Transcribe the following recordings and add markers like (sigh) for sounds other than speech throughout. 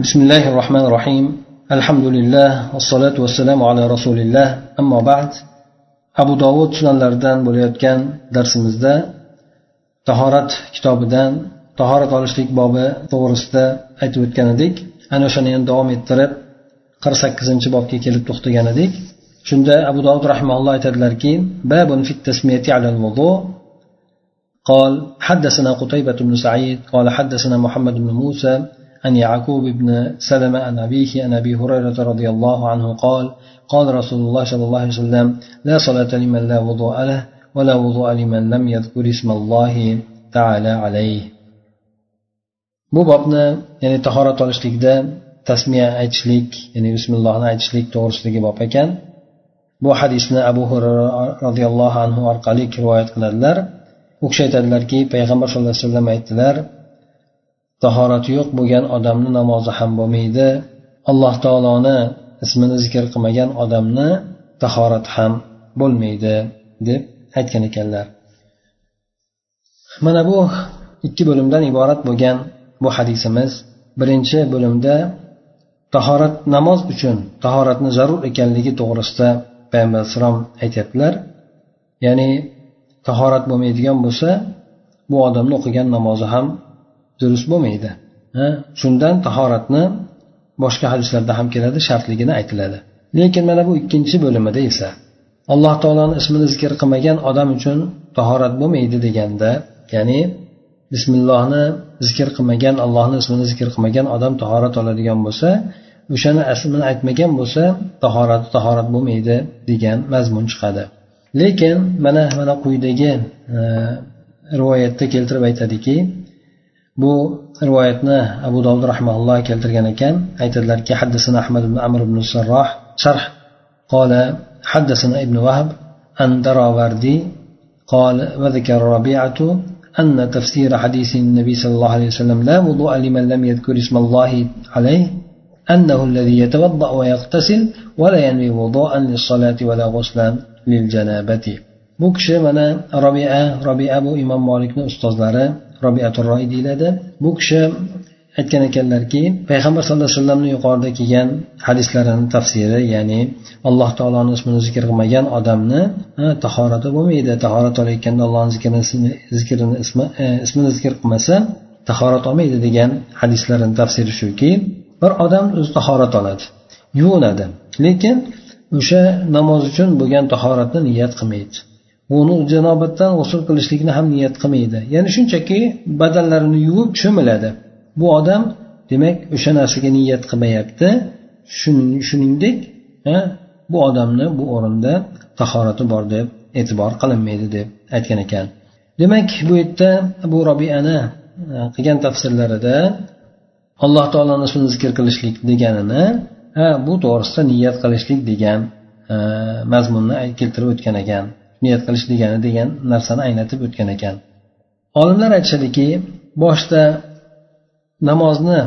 بسم الله الرحمن الرحيم الحمد لله والصلاة والسلام على رسول الله أما بعد abu dovud sunanlaridan bo'layotgan darsimizda tahorat kitobidan tahorat olishlik bobi to'g'risida aytib o'tgan edik ana o'shani endi davom ettirib qirq sakkizinchi bobga kelib to'xtagan edik shunda abu dovud rahimalloh aytadilarki babun fit tasmiyati ala al قال حدثنا قتيبة بن سعيد قال حدثنا محمد بن موسى عن يعقوب بن سلمة عن أبيه عن أبي هريرة رضي الله عنه قال قال رسول الله صلى الله عليه وسلم لا صلاة لمن لا وضوء له ولا وضوء لمن لم يذكر اسم الله تعالى عليه bu bobni ya'ni tahorat olishlikda tasmiya aytishlik ya'ni bismillohni aytishlik to'g'risidagi bob ekan bu hadisni abu hurara roziyallohu anhu orqali rivoyat qiladilar u kishi aytadilarki payg'ambar sallallohu alayhi vasallam aytdilar tahorati yo'q bo'lgan odamni namozi ham bo'lmaydi. Alloh taoloni ismini zikr qilmagan odamni tahorati ham bo'lmaydi deb aytgan ekanlar. Mana bu ikki bo'limdan iborat bo'lgan bu hadisimiz. Birinchi bo'limda tahorat namoz uchun tahoratni zarur ekanligi to'g'risida payg'ambar alayhissalom aytyaptilar. Ya'ni tahorat bo'lmaydigan bo'lsa bu odamni o'qigan namozi ham durust bo'lmaydi. Shundan tahoratni boshqa hadislarda ham keladi shartligini aytiladi. Lekin mana bu ikkinchi bo'limida esa alloh taoloni ismini zikr qilmagan odam uchun tahorat bo'lmaydi deganda ya'ni bismillohni zikr qilmagan allohni ismini zikr qilmagan odam tahorat oladigan bo'lsa o'shani ismini aytmagan bo'lsa tahorati tahorat bo'lmaydi degan mazmun chiqadi. Lekin mana mana quyidagi e, rivoyatda keltirib aytadiki bu rivoyatni abu dovud rahmaulloh keltirgan ekan. Aytadilarki haddasana ahmad ibn amr ibn sarroh sharh. قال حدثنا ابن وهب عن دراوردي قال وذكر ربيعة أن تفسير حديث النبي صلى الله عليه وسلم لا وضوء لمن لم يذكر اسم الله عليه أنه الذي يتوضأ ويغتسل ولا ينوي وضوءا للصلاة ولا غسلا للجنابة bu kishi mana robia robia bu imom molikni ustozlari. Robiatul roy deyiladi. Bu kishi aytgan ekanlarki payg'ambar sallallohu alayhi vasallamni yuqorida kelgan hadislarini tafsiri ya'ni alloh taoloni ismini zikr qilmagan odamni tahorati bo'lmaydi. Tahorat olayotganda allohni zikrini zikrini ismi e, ismini zikr qilmasa tahorat olmaydi degan hadislarini tafsiri shuki bir odam o'zi tahorat oladi yuvinadi. Lekin o'sha namoz uchun bo'lgan tahoratni niyat qilmaydi. Uni janobatdan g'usul qilishlikni ham niyat qilmaydi. Ya'ni shunchaki badanlarini yuvib cho'miladi. Bu odam demak o'sha narsaga niyat qilmayapti. Shuningdek bu odamni bu o'rinda tahorati bor deb e'tibor qilinmaydi deb aytgan ekan. Demak bu yerda bu robiyani qilgan tafsirlarida alloh taoloni ismini zikr qilishlik deganini ha bu to'g'risida niyat qilishlik degan mazmunni keltirib o'tgan ekan. Niyat qilish degani degan narsani anglatib o'tgan ekan. Olimlar aytishadiki boshda namozni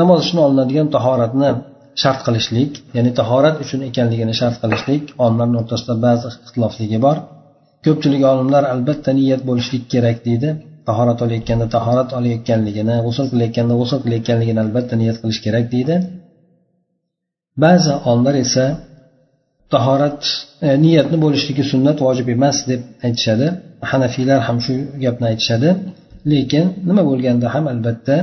namoz uchun olinadigan tahoratni shart qilishlik ya'ni tahorat uchun ekanligini shart qilishlik olimlarni o'rtasida ba'zi ixtilofligi bor. Ko'pchilik olimlar albatta niyat bo'lishlik kerak deydi. Tahorat olayotganda tahorat olayotganligini g'usul qilayotganda g'usul qilayotganligini albatta niyat qilish kerak deydi. Ba'zi olimlar esa tahorat e, niyatni bo'lishligi sunnat vojib emas deb aytishadi. Hanafiylar ham shu gapni aytishadi. Lekin nima bo'lganda ham albatta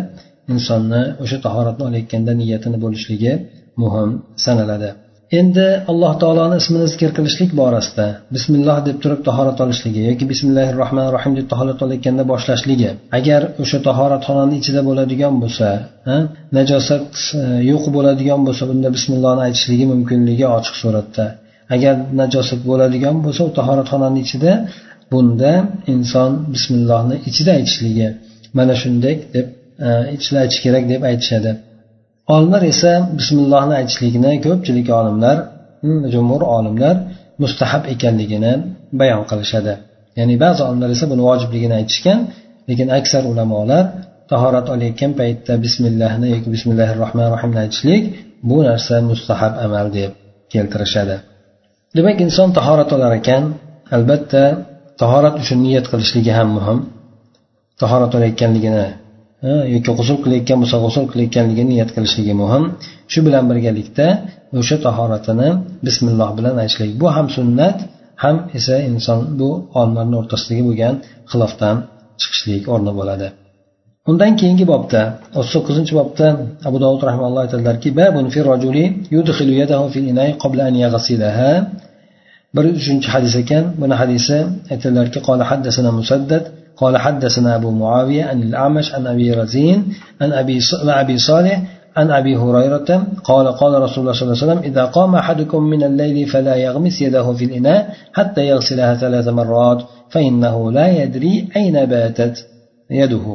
insonni o'sha tahoratni olayotganda niyatini bo'lishligi muhim sanaladi. Endi alloh taoloni ismini zikr qilishlik borasida bismilloh deb turib tahorat olishligi yoki bismillahi rohmanir rohim deb tahorat olayotganda boshlashligi agar o'sha tahoratxonani ichida bo'ladigan bo'lsa najosat e, yo'q bo'ladigan bo'lsa bunda bismillohni aytishligi mumkinligi ochiq suratda. Agar najosat bo'ladigan bo'lsa u tahoratxonani ichida bunda inson bismillohni ichida aytishligi mana shunday deb e, ichida aytish kerak deb aytishadi. Olimlar esa bismillohni aytishlikni ko'pchilik olimlar jumhur olimlar mustahab ekanligini bayon qilishadi. Ya'ni ba'zi olimlar esa buni vojibligini aytishgan lekin aksar ulamolar tahorat olayotgan paytda bismillahni yoki bismillahi rohmanir rohimni aytishlik bu narsa mustahab amal deb keltirishadi. Demak inson tahorat olar ekan albatta tahorat uchun niyat qilishligi ham muhim. Tahorat olayotganligini yoki g'usul qilayotgan bo'lsa g'usul qilayotganligini niyat qilishligi muhim. Shu bilan birgalikda o'sha tahoratini bismilloh bilan aytishlik. Bu ham sunnat ham esa inson bu olimlarni o'rtasidagi bo'lgan xilofdan chiqishlik o'rni bo'ladi. Undan keyingi bobda o'ttiz to'qqizinchi bobda abu dovud rahmalloh aytadilarki bir uchinchi hadis ekan buni hadisi aytadilarki qola haddasana musaddad قال حدثنا أبو معاوية عن الأعمش عن أبي رزين عن أبي أبي صالح عن أبي هريرة قال قال رسول الله صلى الله عليه وسلم إذا قام أحدكم من الليل فلا يغمس يده في الإناء حتى يغسلها ثلاث مرات فإنه لا يدري أين باتت يده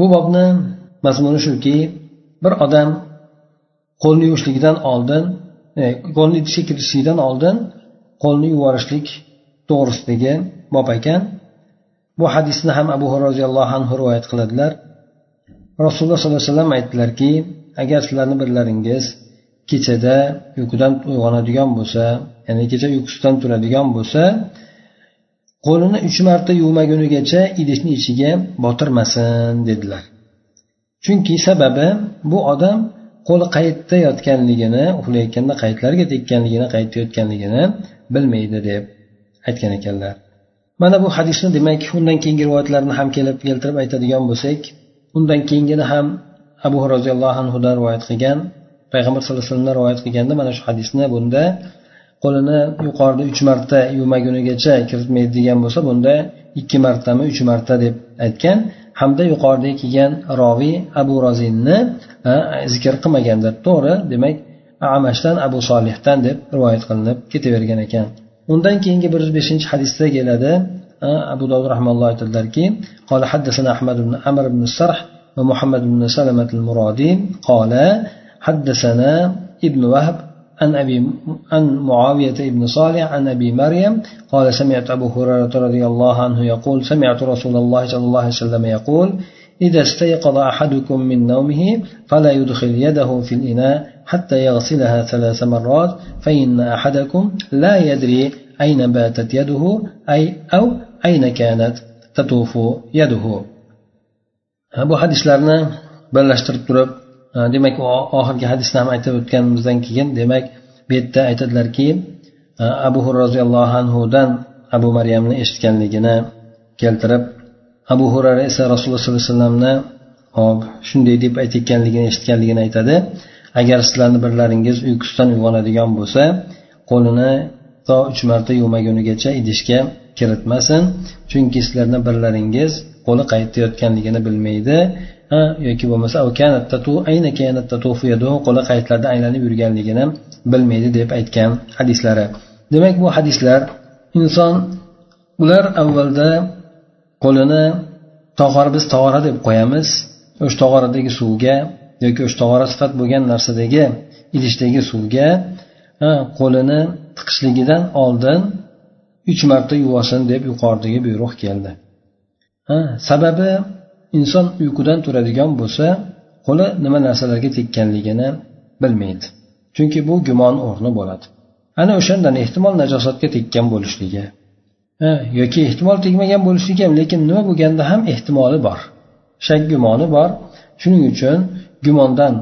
bu bobni mazmuni shuki bir odam qo'lni yuvishligidan oldin e, qo'lni idishga kirishlikdan oldin qo'lni yuvorishlik to'g'risidagi bob ekan. Bu hadisni ham abu roziyallohu anhu rivoyat qiladilar. Rasululloh sollallohu alayhi vasallam aytdilarki agar sizlarni birlaringiz kechada uyqudan uyg'onadigan bo'lsa ya'ni kecha uyqusidan turadigan bo'lsa qo'lini uch marta yuvmagunigacha idishni ichiga botirmasin dedilar. Chunki sababi bu odam qo'li qayerda yotganligini uxlayotganda qayerlarga tekkanligini qayerda yotganligini bilmaydi deb aytgan ekanlar. Mana bu hadisni demak undan keyingi rivoyatlarni ham kelib keltirib aytadigan bo'lsak undan keyingini ham abu roziyallohu anhudan rivoyat qilgan payg'ambar sallallohu alayhi vasallamdan rivoyat qilganda mana shu hadisni bunda qo'lini yuqorida uch marta yuvmagunigacha kiritmaydi degan bo'lsa bunda ikki martami uch marta deb aytgan hamda yuqorida kelgan roviy abu rozinni zikr qilmagandir to'g'ri demak amashdan abu solihdan deb rivoyat qilinib ketavergan ekan undan keyingi bir yuz beshinchi hadisda keladi abu dovud rahmalloh aytadilarki قال حدثنا أحمد بن عمر بن السرح ومحمد بن سلمة المرادي قال حدثنا ابن وهب عن أبي عن معاوية بن صالح عن أبي مريم قال سمعت أبو هريرة رضي الله عنه يقول سمعت رسول الله صلى الله عليه وسلم يقول إذا استيقظ أحدكم من نومه فلا يدخل يده في الإناء حتى يغسلها ثلاث مرات فإن أحدكم لا يدري أين باتت يده أي أو أين كانت تطوف يده. bu hadislarni birlashtirib turib demak oxirgi hadisni ham aytib o'tganimizdan keyin demak bu yerda aytadilarki abu hurra roziyallohu anhudan abu maryamni eshitganligini keltirib abu hurara esa rasululloh sollallohu alayhi vasallamni hop shunday deb aytayotganligini eshitganligini aytadi. Agar sizlarni birlaringiz uyqusidan uyg'onadigan bo'lsa qo'lini to uch marta yuvmagunigacha idishga kiritmasin chunki sizlarni birlaringiz qo'li qayerda yotganligini bilmaydi. Yoki bo'lmasa qo'li qaytlarda aylanib yurganligini bilmaydi deb aytgan hadislari. Demak bu hadislar inson ular avvalda qo'lini tog'ora biz tog'ora deb qo'yamiz o'sha tog'oradagi suvga yoki o'sha tog'ora sifat bo'lgan narsadagi idishdagi suvga qo'lini tiqishligidan oldin uch marta yuvasin deb yuqoridagi buyruq keldi. Sababi inson uyqudan turadigan bo'lsa qo'li nima narsalarga tekkanligini bilmaydi. Chunki bu gumon o'rni bo'ladi. Ana o'shandan ehtimol najosatga tekkan bo'lishligi yoki ehtimol tegmagan bo'lishligi ham lekin nima bo'lganda ham ehtimoli bor. Shak gumoni bor. Shuning uchun gumondan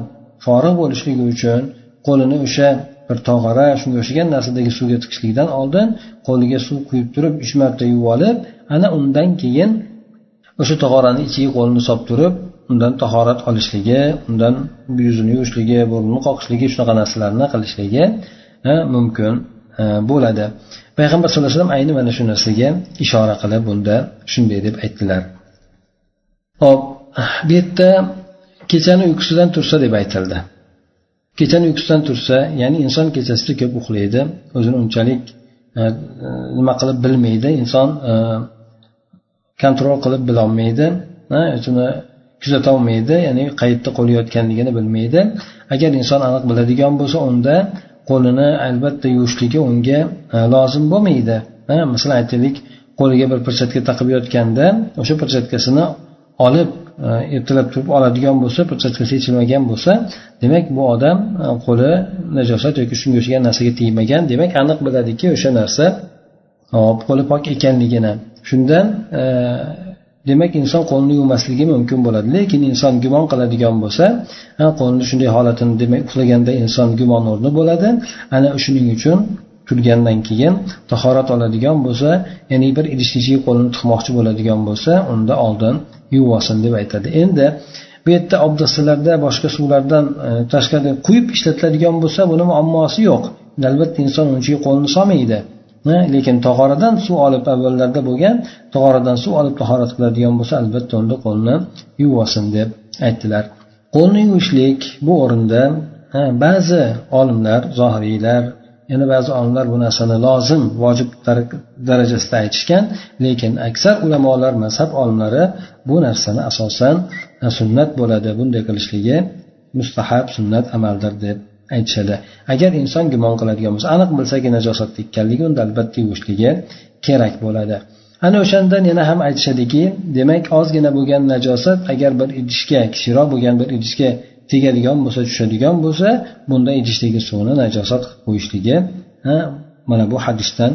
forig' bo'lishligi uchun qo'lini o'sha bir tog'ora shunga o'xshagan narsadagi suvga tiqishlikdan oldin qo'liga suv quyib turib uch marta yuvib olib ana undan keyin o'sha tog'orani ichiga qo'lini solib turib undan tahorat olishligi undan yuzini yuvishligi burnini qoqishligi shunaqa narsalarni qilishligi mumkin bo'ladi. Payg'ambar sallallohu alayhi vasallam ayni mana shu narsaga ishora qilib bunda shunday deb aytdilar. Hop bu yerda kechani uyqusidan tursa deb aytildi. Kechani uyqusidan tursa ya'ni inson kechasida ko'p uxlaydi o'zini unchalik nima qilib bilmaydi. Inson kontrol qilib bilolmaydi shuni kuzatolmaydi ya'ni qayerda qo'liyotganligini bilmaydi. Agar inson aniq biladigan bo'lsa unda qo'lini albatta yuvishligi unga lozim bo'lmaydi. Masalan aytaylik qo'liga bir pirchatka taqib yotganda o'sha pirchatkasini olib ertalab turib oladigan bo'lsa pirchatkasi yechilmagan bo'lsa demak bu odam qo'li najosat yoki shunga o'xshagan narsaga tegmagan. Demak aniq biladiki o'sha narsa hop qo'li pok ekanligini. Shundan e, demak inson qo'lni yuvmasligi mumkin bo'ladi. Lekin inson gumon qiladigan bo'lsa qo'lni shunday holatini demak uxlaganda inson gumon o'rni bo'ladi. Ana shuning uchun turgandan keyin tahorat oladigan bo'lsa ya'ni bir idishni ichiga qo'lini tiqmoqchi bo'ladigan bo'lsa unda oldin yuvib olsin deb aytadi. Endi bu yerda obdastalarda boshqa suvlardan e, tashqari quyib ishlatiladigan bo'lsa buni muammosi yo'q. Albatta inson uni ichiga qo'lini solmaydi. Lekin tog'oradan suv olib avvallarda bo'lgan tog'oradan suv olib tahorat qiladigan bo'lsa albatta unda qo'lni yuvib deb aytdilar. Qo'lni yuvishlik bu o'rinda ba'zi olimlar zohiriylar yana ba'zi olimlar bu narsani lozim vojib darajasida aytishgan lekin aksar ulamolar mazhab olimlari bu narsani asosan sunnat bo'ladi. Bunday qilishligi mustahab sunnat amaldir deb aytishadi. Agar inson gumon qiladigan bo'lsa aniq bilsaki najosatda ekanligi unda albatta yuvishligi kerak bo'ladi. Ana o'shandan yana ham aytishadiki demak ozgina bo'lgan najosat agar bir idishga kichikroq bo'lgan bir idishga tegadigan bo'lsa tushadigan bo'lsa bunda idishdagi suvni najosat qilib qo'yishligi mana bu hadisdan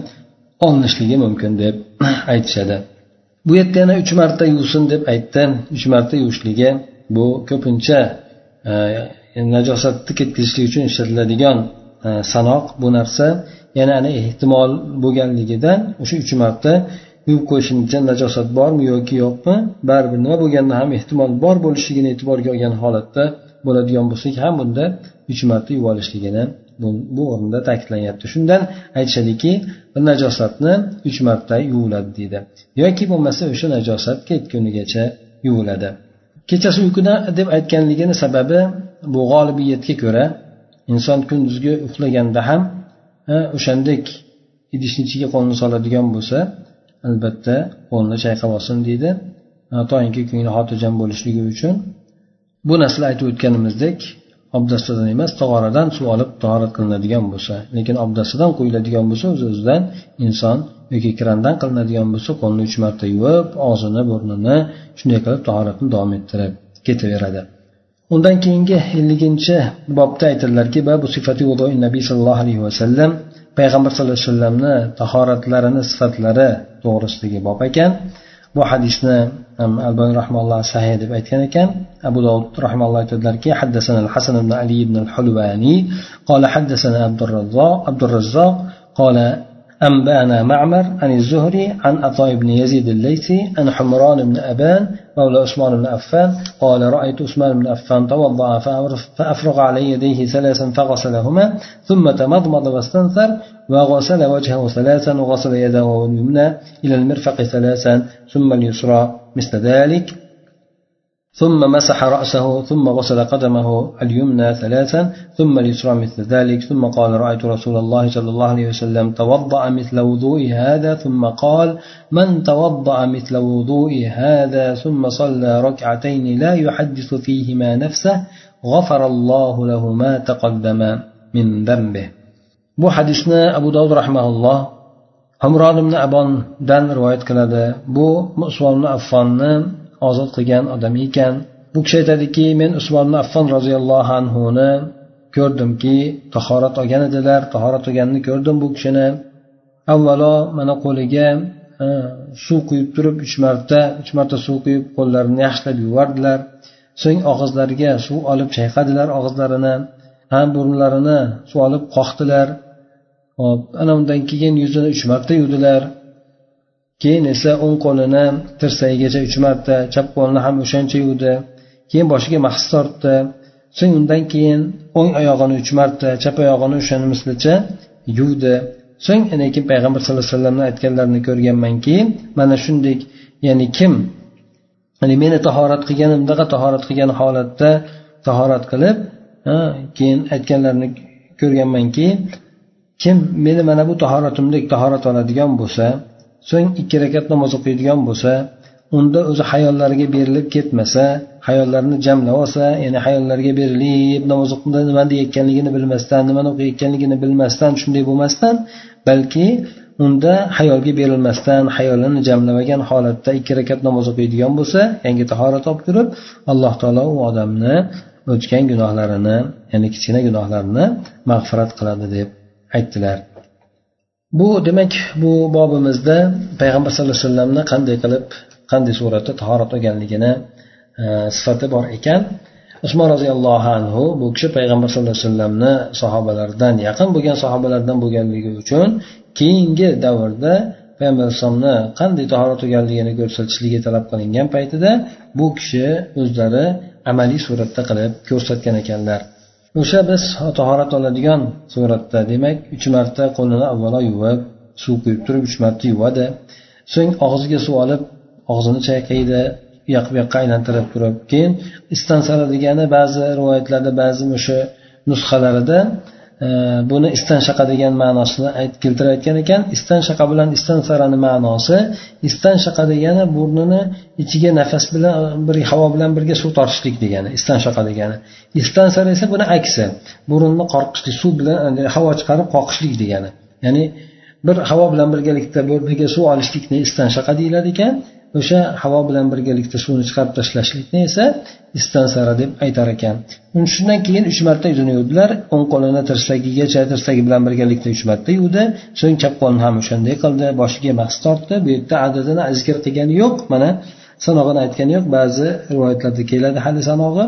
olinishligi mumkin deb (clears throat) aytishadi. Bu yerda yana uch marta yuvsin deb aytdi uch marta yuvishligi bu ko'pincha e, najosatni ketkazishlik uchun ishlatiladigan e, sanoq bu narsa yana ana ehtimol bo'lganligidan o'sha uch marta yuvib qo'yishimcha najosat bormi yoki yo'qmi? Baribir nima bo'lganda ham ehtimol bor bo'lishligini e'tiborga olgan holatda bo'ladigan bo'lsak ham bunda uch marta yuvib olishligini bu o'rinda ta'kidlanyapti. Shundan aytishadiki bir najosatni uch marta yuviladi deydi. Yoki bo'lmasa o'sha najosat ketgunigacha yuviladi. Kechasi uyquda deb aytganligini sababi bu g'olibiyatga ko'ra inson kunduzgi uxlaganda ham o'shandek idishni ichiga qo'lni soladigan bo'lsa albatta qo'lni chayqab olsin deydi. Toinki ko'ngli xotirjam bo'lishligi uchun bu narsani aytib o'tganimizdek obdastadan emas tog'oradan suv olib tahorat qilinadigan bo'lsa lekin obdastadan quyiladigan bo'lsa o'z o'zidan inson yoki krandan qilinadigan bo'lsa qo'lni uch marta yuvib og'zini burnini shunday qilib tahoratni davom ettirib ketaveradi. undan keyingi elliginchi bobda aytadilarki babu sifati nabiy sallallohu alayhi vasallam payg'ambar sallallohu alayhi vasallamni tahoratlarini sifatlari to'g'risidagi bob ekan bu hadisni albani rahmalloh sahih deb aytgan ekan abu dovud rahmalloh aytadilarki haddasana al hasan ibn ali ibn al hulvani قال حدثنا عبد الرزاق عبد الرزاق قال أنبأنا معمر عن الزهري عن عطاء بن يزيد الليثي عن حمران بن أبان مولى عثمان بن عفان. قال رأيت عثمان بن عفان توضأ فأفرغ على يديه ثلاثا فغسلهما ثم تمضمض واستنثر وغسل وجهه ثلاثا وغسل يده اليمنى إلى المرفق ثلاثا ثم اليسرى. مثل ذلك ثم مسح رأسه ثم غسل قدمه اليمنى ثلاثا ثم اليسرى مثل ذلك ثم قال رأيت رسول الله صلى الله عليه وسلم توضأ مثل وضوء هذا ثم قال من توضأ مثل وضوء هذا ثم صلى ركعتين لا يحدث فيهما نفسه غفر الله له ما تقدم من ذنبه. Bu hadisni abu dovud rahmaulloh hamron ibn abondan rivoyat qiladi. Usmon ibn affonni ozod qilgan odam ekan. Bu kishi aytadiki men usmon affon roziyallohu anhuni ko'rdimki tahorat olgan edilar. Tahorat olganini ko'rdim bu kishini. Avvalo mana qo'liga suv quyib turib uch marta uch marta suv quyib qo'llarini yaxshilab yuvardilar. So'ng og'izlariga suv olib chayqadilar og'izlarini. Ham burunlarini suv olib qoqdilar. Hop ana undan keyin yuzini uch marta yuvdilar. Keyin esa o'ng qo'lini tirsagigacha uch marta chap qo'lini ham o'shancha yuvdi. Keyin boshiga mahs tortdi. So'ng undan keyin o'ng oyog'ini uch marta chap oyog'ini o'shani mislicha yuvdi. So'ng ana keyin payg'ambar sallallohu alayhi vasallamni aytganlarini ko'rganmanki mana shunday ya'ni kim ya'ni meni tahorat qilganimdaqa tahorat qilgan holatda tahorat qilib keyin aytganlarini ko'rganmanki kim meni mana bu tahoratimdek tahorat oladigan bo'lsa so'ng ikki rakat namoz o'qiydigan bo'lsa unda o'zi hayollariga berilib ketmasa hayollarini jamlab olsa ya'ni hayollarga berilib namoz o'qida nima deyayotganligini bilmasdan nimani o'qiyotganligini bilmasdan shunday bo'lmasdan balki unda hayolga berilmasdan hayolini jamlamagan holatda ikki rakat namoz o'qiydigan bo'lsa yangi tahorat olib turib alloh taolo u odamni o'tgan gunohlarini ya'ni kichkina gunohlarini mag'firat qiladi deb aytdilar. Bu demak bu bobimizda payg'ambar sallallohu alayhi vasallamni qanday qilib qanday suratda tahorat olganligini e, sifati bor ekan. Usmon roziyallohu anhu bu kishi payg'ambar sallallohu alayhi vasallamni sahobalaridan yaqin bo'lgan sahobalardan bo'lganligi uchun keyingi davrda payg'ambar alayhisalomni qanday tahorat olganligini ko'rsatishligi talab qilingan paytida bu kishi o'zlari amaliy suratda qilib ko'rsatgan ekanlar. O'sha biz tahorat oladigan suratda demak uch marta qo'lini avvalo yuvib suv quyib turib uch marta yuvadi. So'ng og'ziga suv olib og'zini chayqaydi u yoq bu yoqqa aylantirib turib keyin istansara degani ba'zi rivoyatlarda ba'zi o'sha nusxalarida buni istanshaqa degan ma'nosini keltirayotgan ekan. Istanshaqa bilan istansarani ma'nosi istanshaqa degani burnini ichiga nafas bilan bir havo bilan birga suv tortishlik degani istanshaqa degani. Istansara esa buni aksi burunni qoqishlik suv bilan e, havo chiqarib qoqishlik degani. Ya'ni bir havo bilan birgalikda burniga suv olishlikni istanshaqa deyiladi ekan o'sha havo bilan birgalikda suvni chiqarib tashlashlikni esa istansara deb aytar ekan. Shundan keyin uch marta yuzini yuvdilar o'ng qo'lini tirsagigacha tirsagi bilan birgalikda uch marta yuvdi. So'ng chap qo'lini ham o'shanday qildi boshiga mahs tortdi. Bu yerda adadini zikr qilgani yo'q mana sanog'ini aytgani yo'q ba'zi rivoyatlarda keladi hali sanog'i.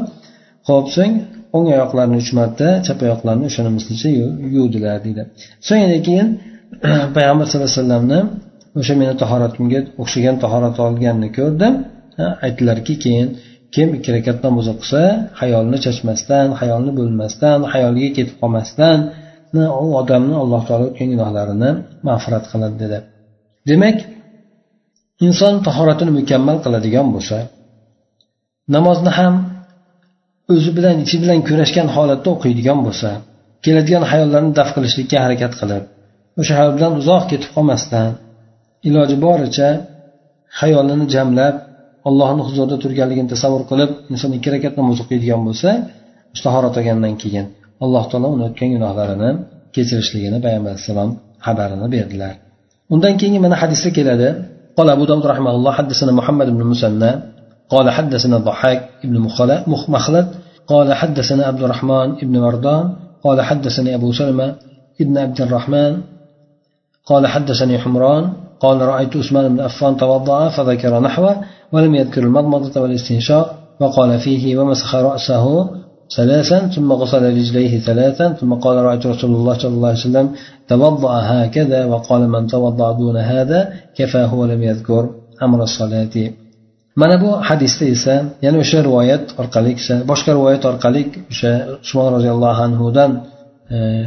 Ho'p so'ng o'ng oyoqlarini uch marta chap oyoqlarini o'shani mislicha yuvdilar deydi. So'ng keyin (clears throat) payg'ambar sallallohu alayhi vasallamni o'sha meni tahoratimga o'xshagan tahorat olganini ko'rdim. Aytdilarki keyin kim ikki rakat namoz o'qisa hayolni chachmasdan hayolni bo'lmasdan hayoliga ketib qolmasdan u odamni alloh taolo o'tgan gunohlarini mag'firat qiladi dedi. Demak inson tahoratini mukammal qiladigan bo'lsa namozni ham o'zi bilan ichi bilan kurashgan holatda o'qiydigan bo'lsa keladigan hayollarni daf qilishlikka harakat qilib o'sha hayol bilan uzoq ketib qolmasdan iloji boricha xayolini jamlab allohni huzurida turganligini tasavvur qilib inson ikki rakat namoz o'qiydigan bo'lsa tahorat olgandan keyin alloh taolo uni o'tgan gunohlarini kechirishligini payg'ambar alayhissalom xabarini berdilar undan keyingi mana hadisda keladi قال أبو داود رحمه الله حدثنا محمد بن مسنى قال حدثنا الضحاك بن مخلد قال حدثنا عبد الرحمن بن مردان قال حدثني أبو سلمة بن عبد الرحمن قال حدثني حمران قال رأيت عثمان بن عفان توضأ فذكر نحوه ولم يذكر المضمضة والاستنشاق وقال فيه ومسخ رأسه ثلاثا ثم غسل رجليه ثلاثا ثم قال رأيت رسول الله صلى الله عليه وسلم توضأ هكذا وقال من توضأ دون هذا كفاه ولم يذكر أمر الصلاة. mana bu hadisda esa yana o'sha rivoyat orqali boshqa rivoyat orqali o'sha usmon roziyallohu anhudan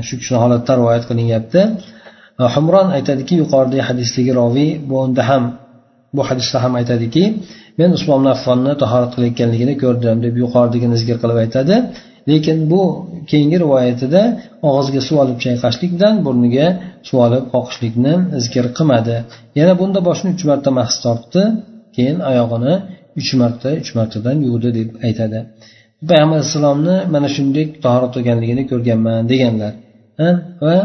shu kishini holatda rivoyat qilinyapti humron aytadiki yuqoridagi hadisdagi roviy bu unda ham bu hadisda ham aytadiki men usmon affonni tahorat qilayotganligini ko'rdim deb yuqoridagini zikr qilib aytadi. Lekin bu keyingi rivoyatida og'izga suv olib chayqashlik bilan burniga suv olib qoqishlikni zikr qilmadi. Yana bunda boshini uch marta mahs tortdi keyin oyog'ini uch marta uch martadan yuvdi deb aytadi. Payg'ambar alayhissalomni mana shunday tahorat qilganligini ko'rganman deganlar. Va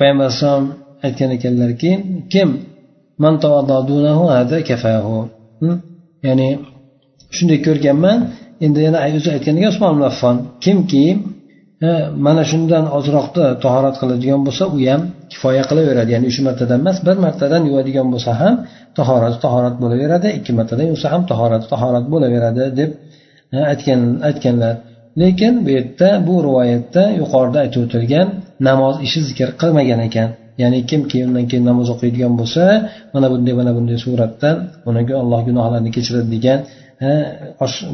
payg'ambar alayhissalom aytgan ekanlarki kim ya'ni shunday ko'rganman endi yana o'zi aytgan ekan usmon affon kimki mana shundan ozroqda tahorat qiladigan bo'lsa u ham kifoya qilaveradi ya'ni uch martadan emas bir martadan yuvadigan bo'lsa ham tahorati tahorat bo'laveradi ikki martadan yuvsa ham tahorati tahorat bo'laveradi deb aytgan aytganlar. Lekin bu yerda bu rivoyatda yuqorida aytib o'tilgan namoz ishi zikr qilmagan ekan. Ya'ni kimki undan keyin namoz o'qiydigan bo'lsa mana bunday mana bunday suratdan unaga alloh gunohlarini kechiradi degan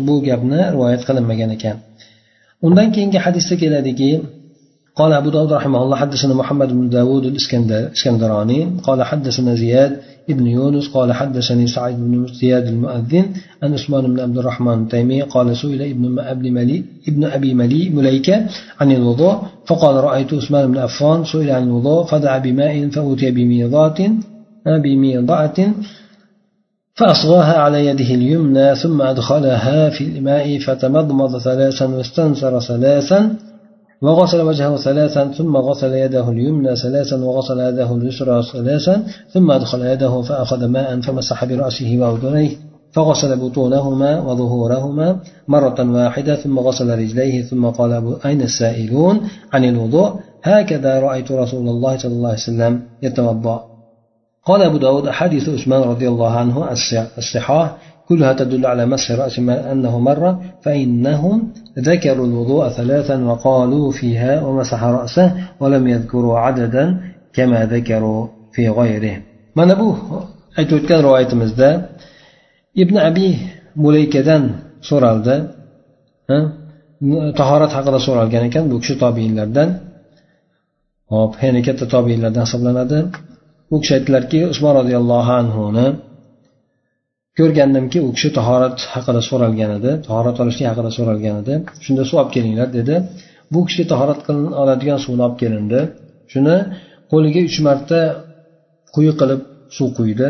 bu gapni rivoyat qilinmagan ekan. Undan keyingi hadisda keladiki قال أبو داود رحمه الله حدثنا محمد بن داود الإسكندراني. قال حدثنا زياد ابن يونس. قال حدثني سعيد بن زياد المؤذن عن عثمان بن عبد الرحمن التيمي. قال سئل ابن ابن ملي ابن أبي ملي مليكه عن الوضوء فقال رأيت عثمان بن عفان سئل عن الوضوء فدعا بماء فأتي بميضات بميضعة فأصغاها على يده اليمنى ثم أدخلها في الماء فتمضمض ثلاثا واستنثر ثلاثا وغسل وجهه ثلاثا ثم غسل يده اليمنى ثلاثا وغسل يده اليسرى ثلاثا ثم أدخل يده فأخذ ماء فمسح برأسه وأذنيه فغسل بطونهما وظهورهما مرة واحدة ثم غسل رجليه ثم قال أين السائلون؟ عن الوضوء. هكذا رأيت رسول الله صلى الله عليه وسلم يتوضأ. قال أبو داود أحاديث عثمان رضي الله عنه الصحاح كلها تدل على مسح رأس أنه مر فإنهم ذكروا الوضوء ثلاثا وقالوا فيها ومسح رأسه ولم يذكروا عددا كما ذكروا في غيره من أبو aytib o'tgan rivoyatimizda ibn abi mulaykadan so'raldi tahorat haqida so'ralgan ekan bu kishi tobiinlardan hop ya'ni katta tobiinlardan hisoblanadi u kishi aytdilarki usmon roziyallohu anhuni ko'rgandimki u kishi tahorat haqida so'ralgan edi tahorat olishlik haqida so'ralgan edi shunda suv olib kelinglar dedi. Bu kishiga tahorat oladigan suvni olib kelindi. Shuni qo'liga uch marta quyi qilib suv quydi.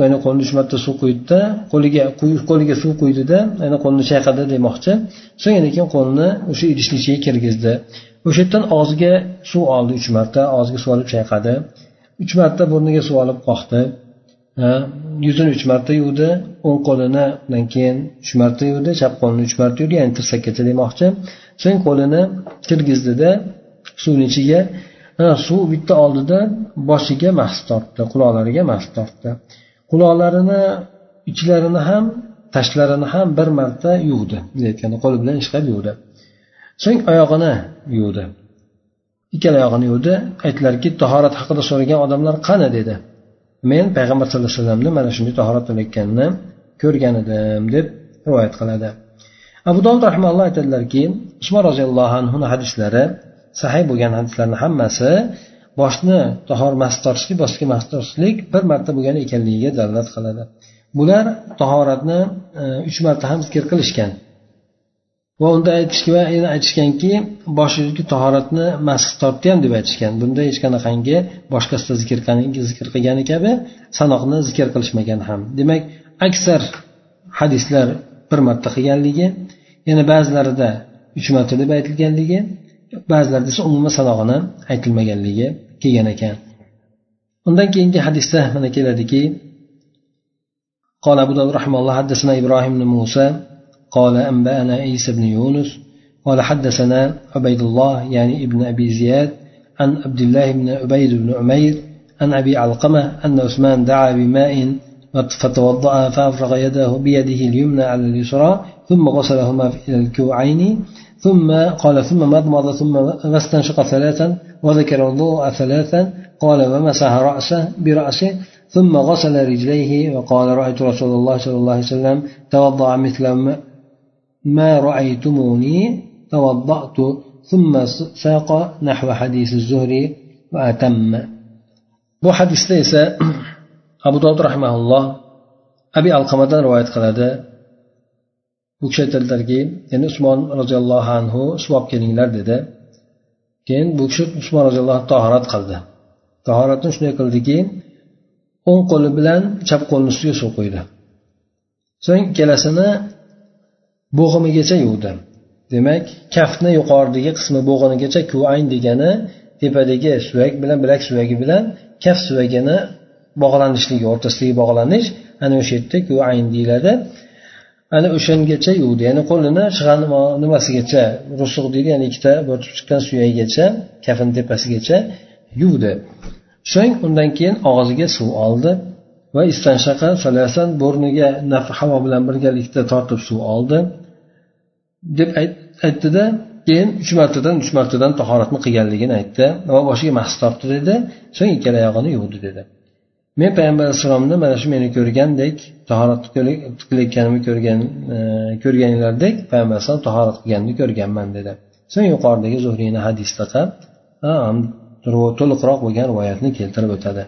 Ya'ni qo'lni uch marta suv quydida qo'liga qo'liga suv quydida ya'ni qo'lni chayqadi demoqchi. So'ng keyin qo'lini o'sha idishni ichiga kirgizdi. O'sha yerdan og'ziga suv oldi uch marta og'ziga suv olib chayqadi. Uch marta burniga suv olib qoqdi. Yuzini uch marta yuvdi o'ng qo'lini undan keyin uch marta yuvdi chap qo'lini uch marta yuvdi ya'ni tirsakkacha demoqchi. So'ng qo'lini kirgizdida suvni ichiga suv bitta oldida boshiga mahs tortdi quloqlariga mahs tortdi. Quloqlarini ichlarini ham tashlarini ham bir marta yuvdi aytganda qo'li bilan ishqab yuvdi. So'ng oyog'ini yuvdi. Ikkala oyog'ini yuvdi. Aytdilarki tahorat haqida so'ragan odamlar qani dedi. Men payg'ambar sallallohu alayhi vasallamni mana shunday tahorat qilayotganini ko'rgan edim deb rivoyat qiladi. Abu dovud rahmalloh aytadilarki usmon roziyallohu anhuni hadislari sahiy bo'lgan hadislarni hammasi boshni tahor mast tortishlik boshga mast tortishlik bir marta bo'lgan ekanligiga dalolat qiladi. Bular tahoratni e, uch marta ham zikr qilishgan. va unda aytishgan va yana aytishganki boshidagi tahoratni mas tortdi ham deb aytishgan bunda hech qanaqangi boshqasida zikr zikr qilgani kabi sanoqni zikr qilishmagan ham demak aksar hadislar bir marta qilganligi yana ba'zilarida uch marta deb aytilganligi ba'zilarda esa umuman sanog'ini aytilmaganligi kelgan ekan undan keyingi hadisda mana keladiki قال أبو داود رحمه الله حدثنا إبراهيم بن موسى قال أنبأنا عيسى بن يونس قال حدثنا عبيد الله يعني ابن أبي زياد عن عبد الله بن عبيد بن عمير عن أبي علقمة أن عثمان دعا بماء فتوضأ فأفرغ يده بيده اليمنى على اليسرى ثم غسلهما إلى الكوعين ثم قال ثم مضمض ثم استنشق ثلاثا وذكر الوضوء ثلاثا قال ومسح رأسه برأسه ثم غسل رجليه وقال رأيت رسول الله صلى الله عليه وسلم توضأ مثل ما رأيتموني توضأت ثم ساق نحو حديث الزهري وأتم bu hadisda esa abu dovud rahmaulloh abi alqamadan rivoyat qiladi bu kishi aytadilarki ya'ni usmon roziyallohu anhu suv olib kelinglar dedi keyin bu kishi usmon roziyallohu anhu tahorat qildi tahoratni shunday qildiki o'ng qo'li bilan chap qo'lini ustiga suv quydi so'ng ikkalasini bo'g'imigacha yuvdi demak kaftni yuqoridagi qismi bo'g'inigacha kuayn degani tepadagi suyak bilan bilak suyagi bilan kaft suyagini bog'lanishligi o'rtasidagi bog'lanish ana o'sha yerda kuayn deyiladi. Ana o'shangacha yuvdi. Ya'ni qo'lini shig'an nimasigacha rusuq deydi ya'ni ikkita botib chiqqan suyagigacha kafan tepasigacha yuvdi. So'ng undan keyin og'ziga suv oldi va istanshaqa salasan burniga havo bilan birgalikda tortib suv oldi. Deb aytdida keyin uch martadan uch martadan tahoratni qilganligini aytdi. Va boshiga mahs tortdi dedi. So'ng ikkala oyog'ini yuvdi dedi. Men payg'ambar alayhissalomni mana shu meni ko'rgandek tahorat qilayotganimni ko'rgan e, ko'rganinglardek payg'ambar alayhissalom tahorat qilganini ko'rganman dedi. So'ng yuqoridagi zuhriyni hadisdaqa to'liqroq bo'lgan rivoyatni keltirib o'tadi.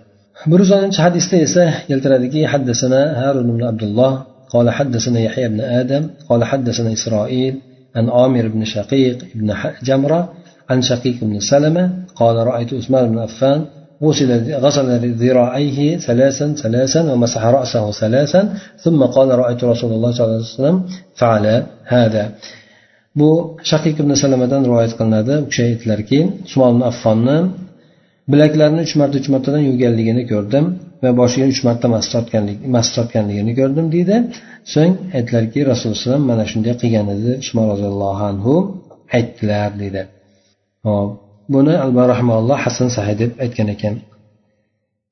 Bir hadisda esa keltiradiki haddasana harun ibn abdulloh قال حدثنا يحيى بن آدم قال حدثنا إسرائيل عن عامر بن شقيق بن جمرة عن شقيق بن سلمة قال رأيت عثمان بن عفان غسل غسل ذراعيه ثلاثا ثلاثا ومسح رأسه ثلاثا ثم قال رأيت رسول الله صلى الله عليه وسلم فعل هذا bu shaqiq ibn salamadan rivoyat qilinadi u kishi aytdilarki usmon ibn affonni bilaklarini uch marta uch martadan yuvganligini ko'rdim Va boshiga uch marta mas tortganligini ko'rdim deydi. So'ng aytdilarki rasululloh alayhi mana shunday qilgan edi usmon roziyallohu anhu aytdilar deydi. Hop buni alba rahmaulloh hasan sahiy deb aytgan ekan.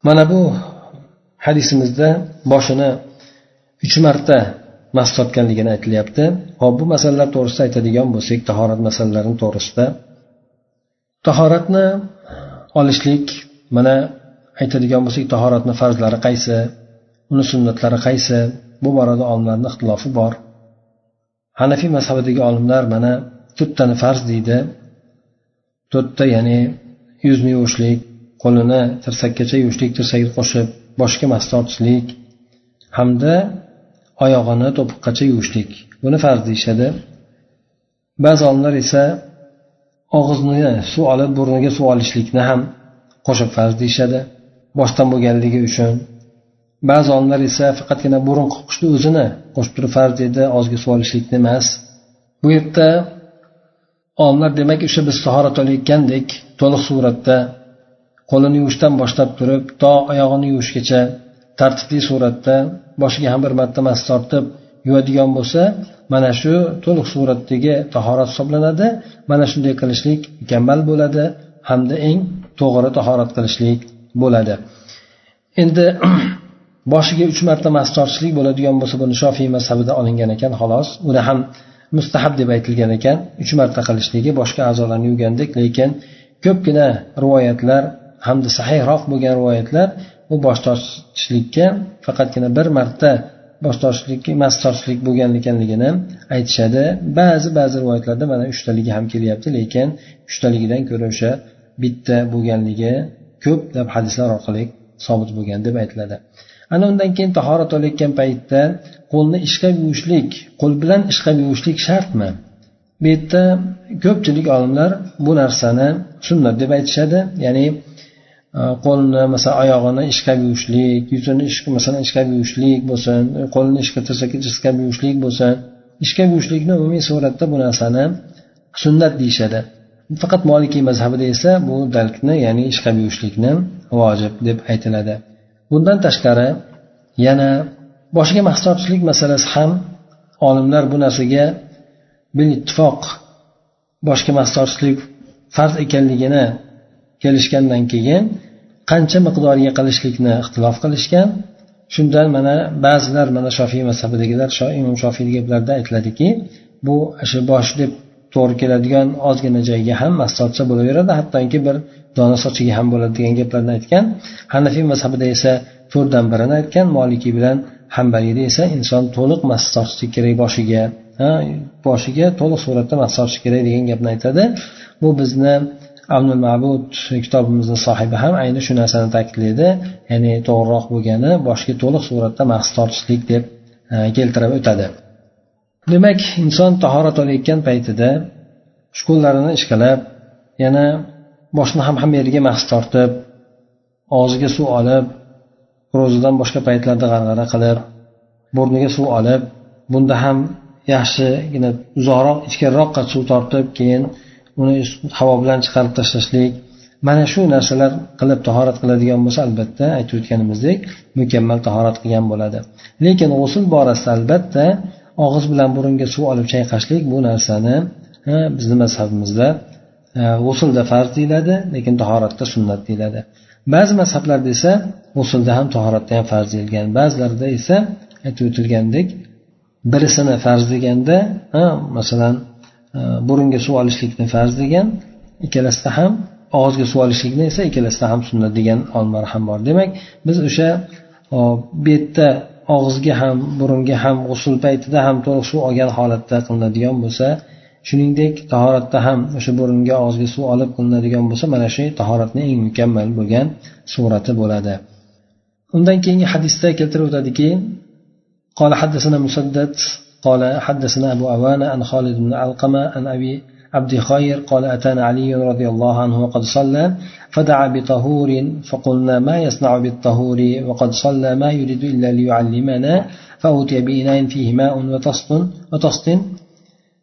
Mana bu hadisimizda boshini uch marta mas tortganligini aytilyapti. Hop bu masalalar to'g'risida aytadigan bo'lsak tahorat masalalarini to'g'risida. Tahoratni olishlik mana aytadigan bo'lsak tahoratni farzlari qaysi uni sunnatlari qaysi? Bu borada olimlarni ixtilofi bor. Hanafiy mazhabidagi olimlar mana to'rttani farz deydi. To'rtta ya'ni yuzni yuvishlik qo'lini tirsakkacha yuvishlik tirsakni qo'shib boshga mas tortishlik hamda oyog'ini to'piqqacha yuvishlik. Buni farz deyishadi. Ba'zi olimlar esa og'izni suv olib burniga suv olishlikni ham qo'shib farz deyishadi. Boshdan bo'lganligi uchun. Ba'zi olimlar esa faqatgina burun qoqishni o'zini qo'shib turib farz deydi og'izga suv olishlikni emas. Bu yerda olimlar demak o'sha biz tahorat olayotgandek to'liq suratda qo'lini yuvishdan boshlab turib to oyog'ini yuvishgacha tartibli suratda boshiga ham bir marta mas tortib yuvadigan bo'lsa mana shu to'liq suratdagi tahorat hisoblanadi mana shunday qilishlik mukammal bo'ladi hamda eng to'g'ri tahorat qilishlik bo'ladi. Endi (clears throat) boshiga uch marta mas tortishlik bo'ladigan bo'lsa buni shofiy mazhabida olingan ekan xolos. Uni ham mustahab deb aytilgan ekan. Uch marta qilishligi boshqa a'zolarni yuvgandek lekin ko'pgina rivoyatlar hamda sahihroq bo'lgan rivoyatlar bu bosh tortishlikka faqatgina bir marta bosh tortishlik mas tortishlik bo'lgan ekanligini aytishadi. Ba'zi ba'zi rivoyatlarda mana uchtaligi ham kelyapti lekin uchtaligidan ko'ra o'sha bitta bo'lganligi ko'p deb hadislar orqali sobit bo'lgan deb aytiladi. Ana undan keyin tahorat olayotgan paytda qo'lni ishqab yuvishlik qo'l bilan ishqab yuvishlik shartmi? Bu yerda ko'pchilik olimlar bu narsani sunnat deb aytishadi. Ya'ni e, qo'lni masalan oyog'ini ishqab yuvishlik yuzini masalan ishqab yuvishlik bo'lsin qo'lni ishqab ishqab yuvishlik bo'lsin. Ishqab yuvishlikni umumiy suratda bu narsani sunnat deyishadi. Faqat molikiy mazhabida esa bu dalkni ya'ni ishqab yuvishlikni vojib deb aytiladi. Bundan tashqari yana boshiga mahs tortishlik masalasi ham olimlar bu narsaga bil ittifoq boshga mahs tortishlik farz ekanligini kelishgandan keyin qancha miqdoriga qilishlikni ixtilof qilishgan. Shundan mana ba'zilar mana shofiy mazhabidagilar imom shofiyni gaplarida aytiladiki bu shu bosh deb to'g'ri keladigan ozgina joyga ham mast tortsa bo'laveradi. Hattoki bir dona sochiga ham bo'ladi degan gaplarni aytgan hanafiy mazhabida esa to'rtdan birini aytgan molikiy bilan hambaliyda esa inson to'liq mast tortishligi kerak boshiga boshiga to'liq suratda mast tortishi kerak degan gapni aytadi. Bu bizni avnul mabud kitobimizni sohibi ham ayni shu narsani ta'kidlaydi. Ya'ni to'g'riroq bo'lgani boshga to'liq suratda mas tortishlik deb keltirib o'tadi. Demak inson tahorat olayotgan paytida qo'llarini ishqalab yana boshni ham hamma yeriga mahs tortib og'ziga suv olib ro'zadan boshqa paytlarda g'arg'ara qilib burniga suv olib bunda ham yaxshigina uzoqroq ichkariroqqa suv tortib keyin uni havo bilan chiqarib tashlashlik. Mana shu narsalar qilib tahorat qiladigan bo'lsa albatta aytib o'tganimizdek mukammal tahorat qilgan bo'ladi. Lekin g'usul borasida albatta og'iz bilan burunga suv olib chayqashlik bu narsani bizni mazhabimizda g'usulda farz deyiladi lekin tahoratda sunnat deyiladi. Ba'zi mazhablarda esa g'usulda ham tahoratda ham farz deyilgan. Ba'zilarida esa aytib o'tilgandek birisini farz deganda masalan burunga suv olishlikni farz degan ikkalasida ham og'izga suv olishlikni esa ikkalasida ham sunnat degan olimlar ham bor. Demak biz o'sha bu yerda og'izga ham burunga ham g'usul paytida ham to'liq suv olgan holatda qilinadigan bo'lsa shuningdek tahoratda ham o'sha burunga og'izga suv olib qilinadigan bo'lsa mana shu tahoratni eng mukammal bo'lgan surati bo'ladi undan keyingi hadisda keltirib o'tadiki قال حدثنا مسدد قال حدثنا أبو أوان عن خالد بن علقمة عن أبي عبد خير قال أتانا علي رضي الله عنه وقد صلى فدعا بطهور فقلنا ما يصنع بالطهور؟ وقد صلى ما يريد إلا ليعلمنا فأوتي بإناء فيه ماء وطست وطست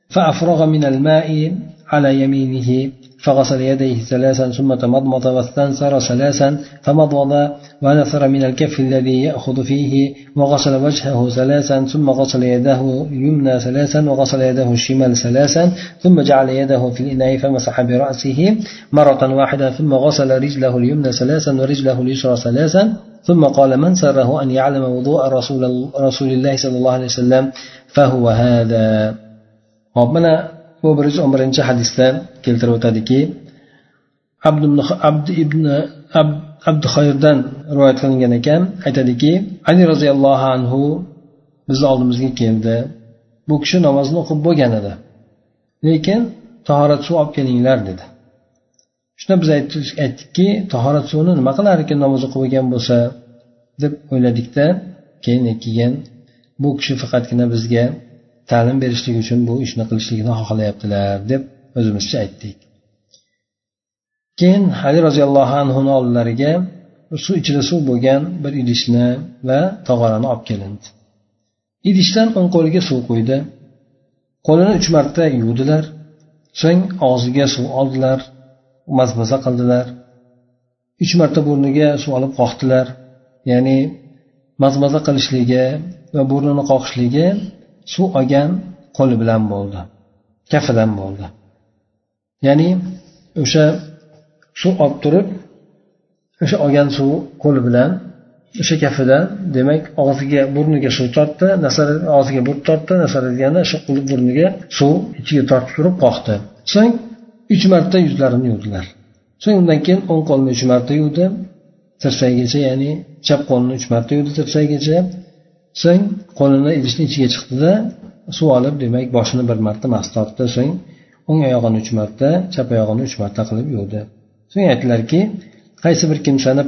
فأفرغ من الماء على يمينه. فغسل يديه ثلاثا ثم تمضمض واستنثر ثلاثا فمضمض ونثر من الكف الذي يأخذ فيه وغسل وجهه ثلاثا ثم غسل يده اليمنى ثلاثا وغسل يده الشمال ثلاثا ثم جعل يده في الإناء فمسح برأسه مرة واحدة ثم غسل رجله اليمنى ثلاثا ورجله اليسرى ثلاثا ثم قال من سره أن يعلم وضوء رسول, رسول الله صلى الله عليه وسلم فهو هذا. Bu bir yuz o'n birinchi hadisda keltirib o'tadiki abd ibn abdi rivoyat qilingan ekan. Aytadiki ali roziyallohu anhu bizni oldimizga keldi. Bu kishi namozni o'qib bo'lgan edi. Lekin tahorat suv olib kelinglar dedi. Shunda biz aytdikki tahorat suvini nima qilar ekan namoz o'qib bo'lgan bo'lsa? deb o'yladikda keyin keyin bu kishi faqatgina bizga ta'lim berishlik uchun bu ishni qilishlikni xohlayaptilar deb o'zimizcha aytdik. Keyin ali roziyallohu anhuni oldilariga suv ichida suv bo'lgan bir idishni va tog'orani olib kelindi. Idishdan o'ng qo'liga suv quydi qo'lini uch marta yuvdilar. So'ng og'ziga suv oldilar mazmaza qildilar. Uch marta burniga suv olib qoqdilar. Ya'ni mazmaza qilishligi va burnini qoqishligi suv olgan qo'li bilan bo'ldi kafidan bo'ldi. Ya'ni o'sha suv olib turib o'sha olgan suv qo'li bilan o'sha kafidan demak og'ziga burniga suv tortdi og'ziga burt tortdi nasar degani shu burniga suv ichiga tortib turib qoqdi. So'ng uch marta yuzlarini yuvdilar. So'ng undan keyin o'ng qo'lni uch marta yuvdi tirsagigacha ya'ni chap qo'lni uch marta yuvdi tirsagigacha so'ng qo'lini idishni ichiga chiqdida suv olib demak boshini bir marta mast tortdi. So'ng o'ng oyog'ini uch marta chap oyog'ini uch marta qilib yuvdi. So'ng aytdilarki qaysi bir kimsani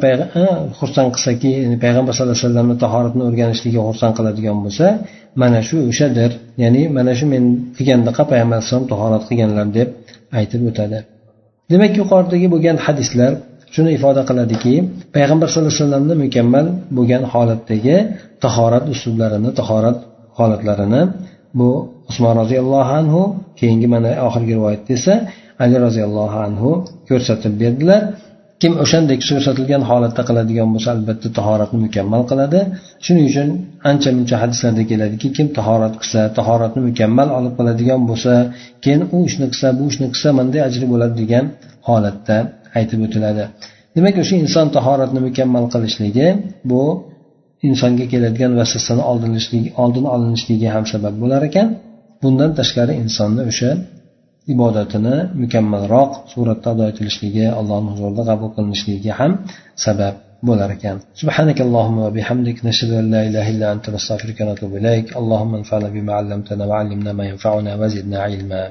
xursand qilsaki payg'ambar sallallohu alayhi vasallamni tahoratni o'rganishligiga xursand qiladigan bo'lsa mana shu o'shadir. Ya'ni mana shu men qilgandaqa payg'ambar alayhisalom tahorat qilganlar deb aytib o'tadi. Demak yuqoridagi bo'lgan hadislar shuni ifoda qiladiki payg'ambar sallallohu alayhi vasallamni mukammal bo'lgan holatdagi tahorat uslublarini tahorat holatlarini bu usmon roziyallohu anhu keyingi mana oxirgi rivoyatda esa ali roziyallohu anhu ko'rsatib berdilar. Kim o'shandek ko'rsatilgan holatda qiladigan bo'lsa albatta tahoratni mukammal qiladi. Shuning uchun ancha muncha hadislarda keladiki kim tahorat qilsa tahoratni mukammal olib qiladigan bo'lsa keyin u ishni qilsa bu ishni qilsa manday ajri bo'ladi degan holatda aytib o'tiladi demak o'sha inson tahoratni mukammal qilishligi bu insonga keladigan vasvasani oldin olinishligiga ham sabab bo'lar ekan bundan tashqari insonni o'sha ibodatini mukammalroq suratda ado etilishligi allohni huzurida qabul qilinishligiga ham sabab bo'lar ekan سبحانك اللهم وبحمدك نشهد أن لا إله إلا أنت نستغفرك ونتوب إليك اللهم انفعنا بما علمتنا وعلمنا ما ينفعنا وزدنا علما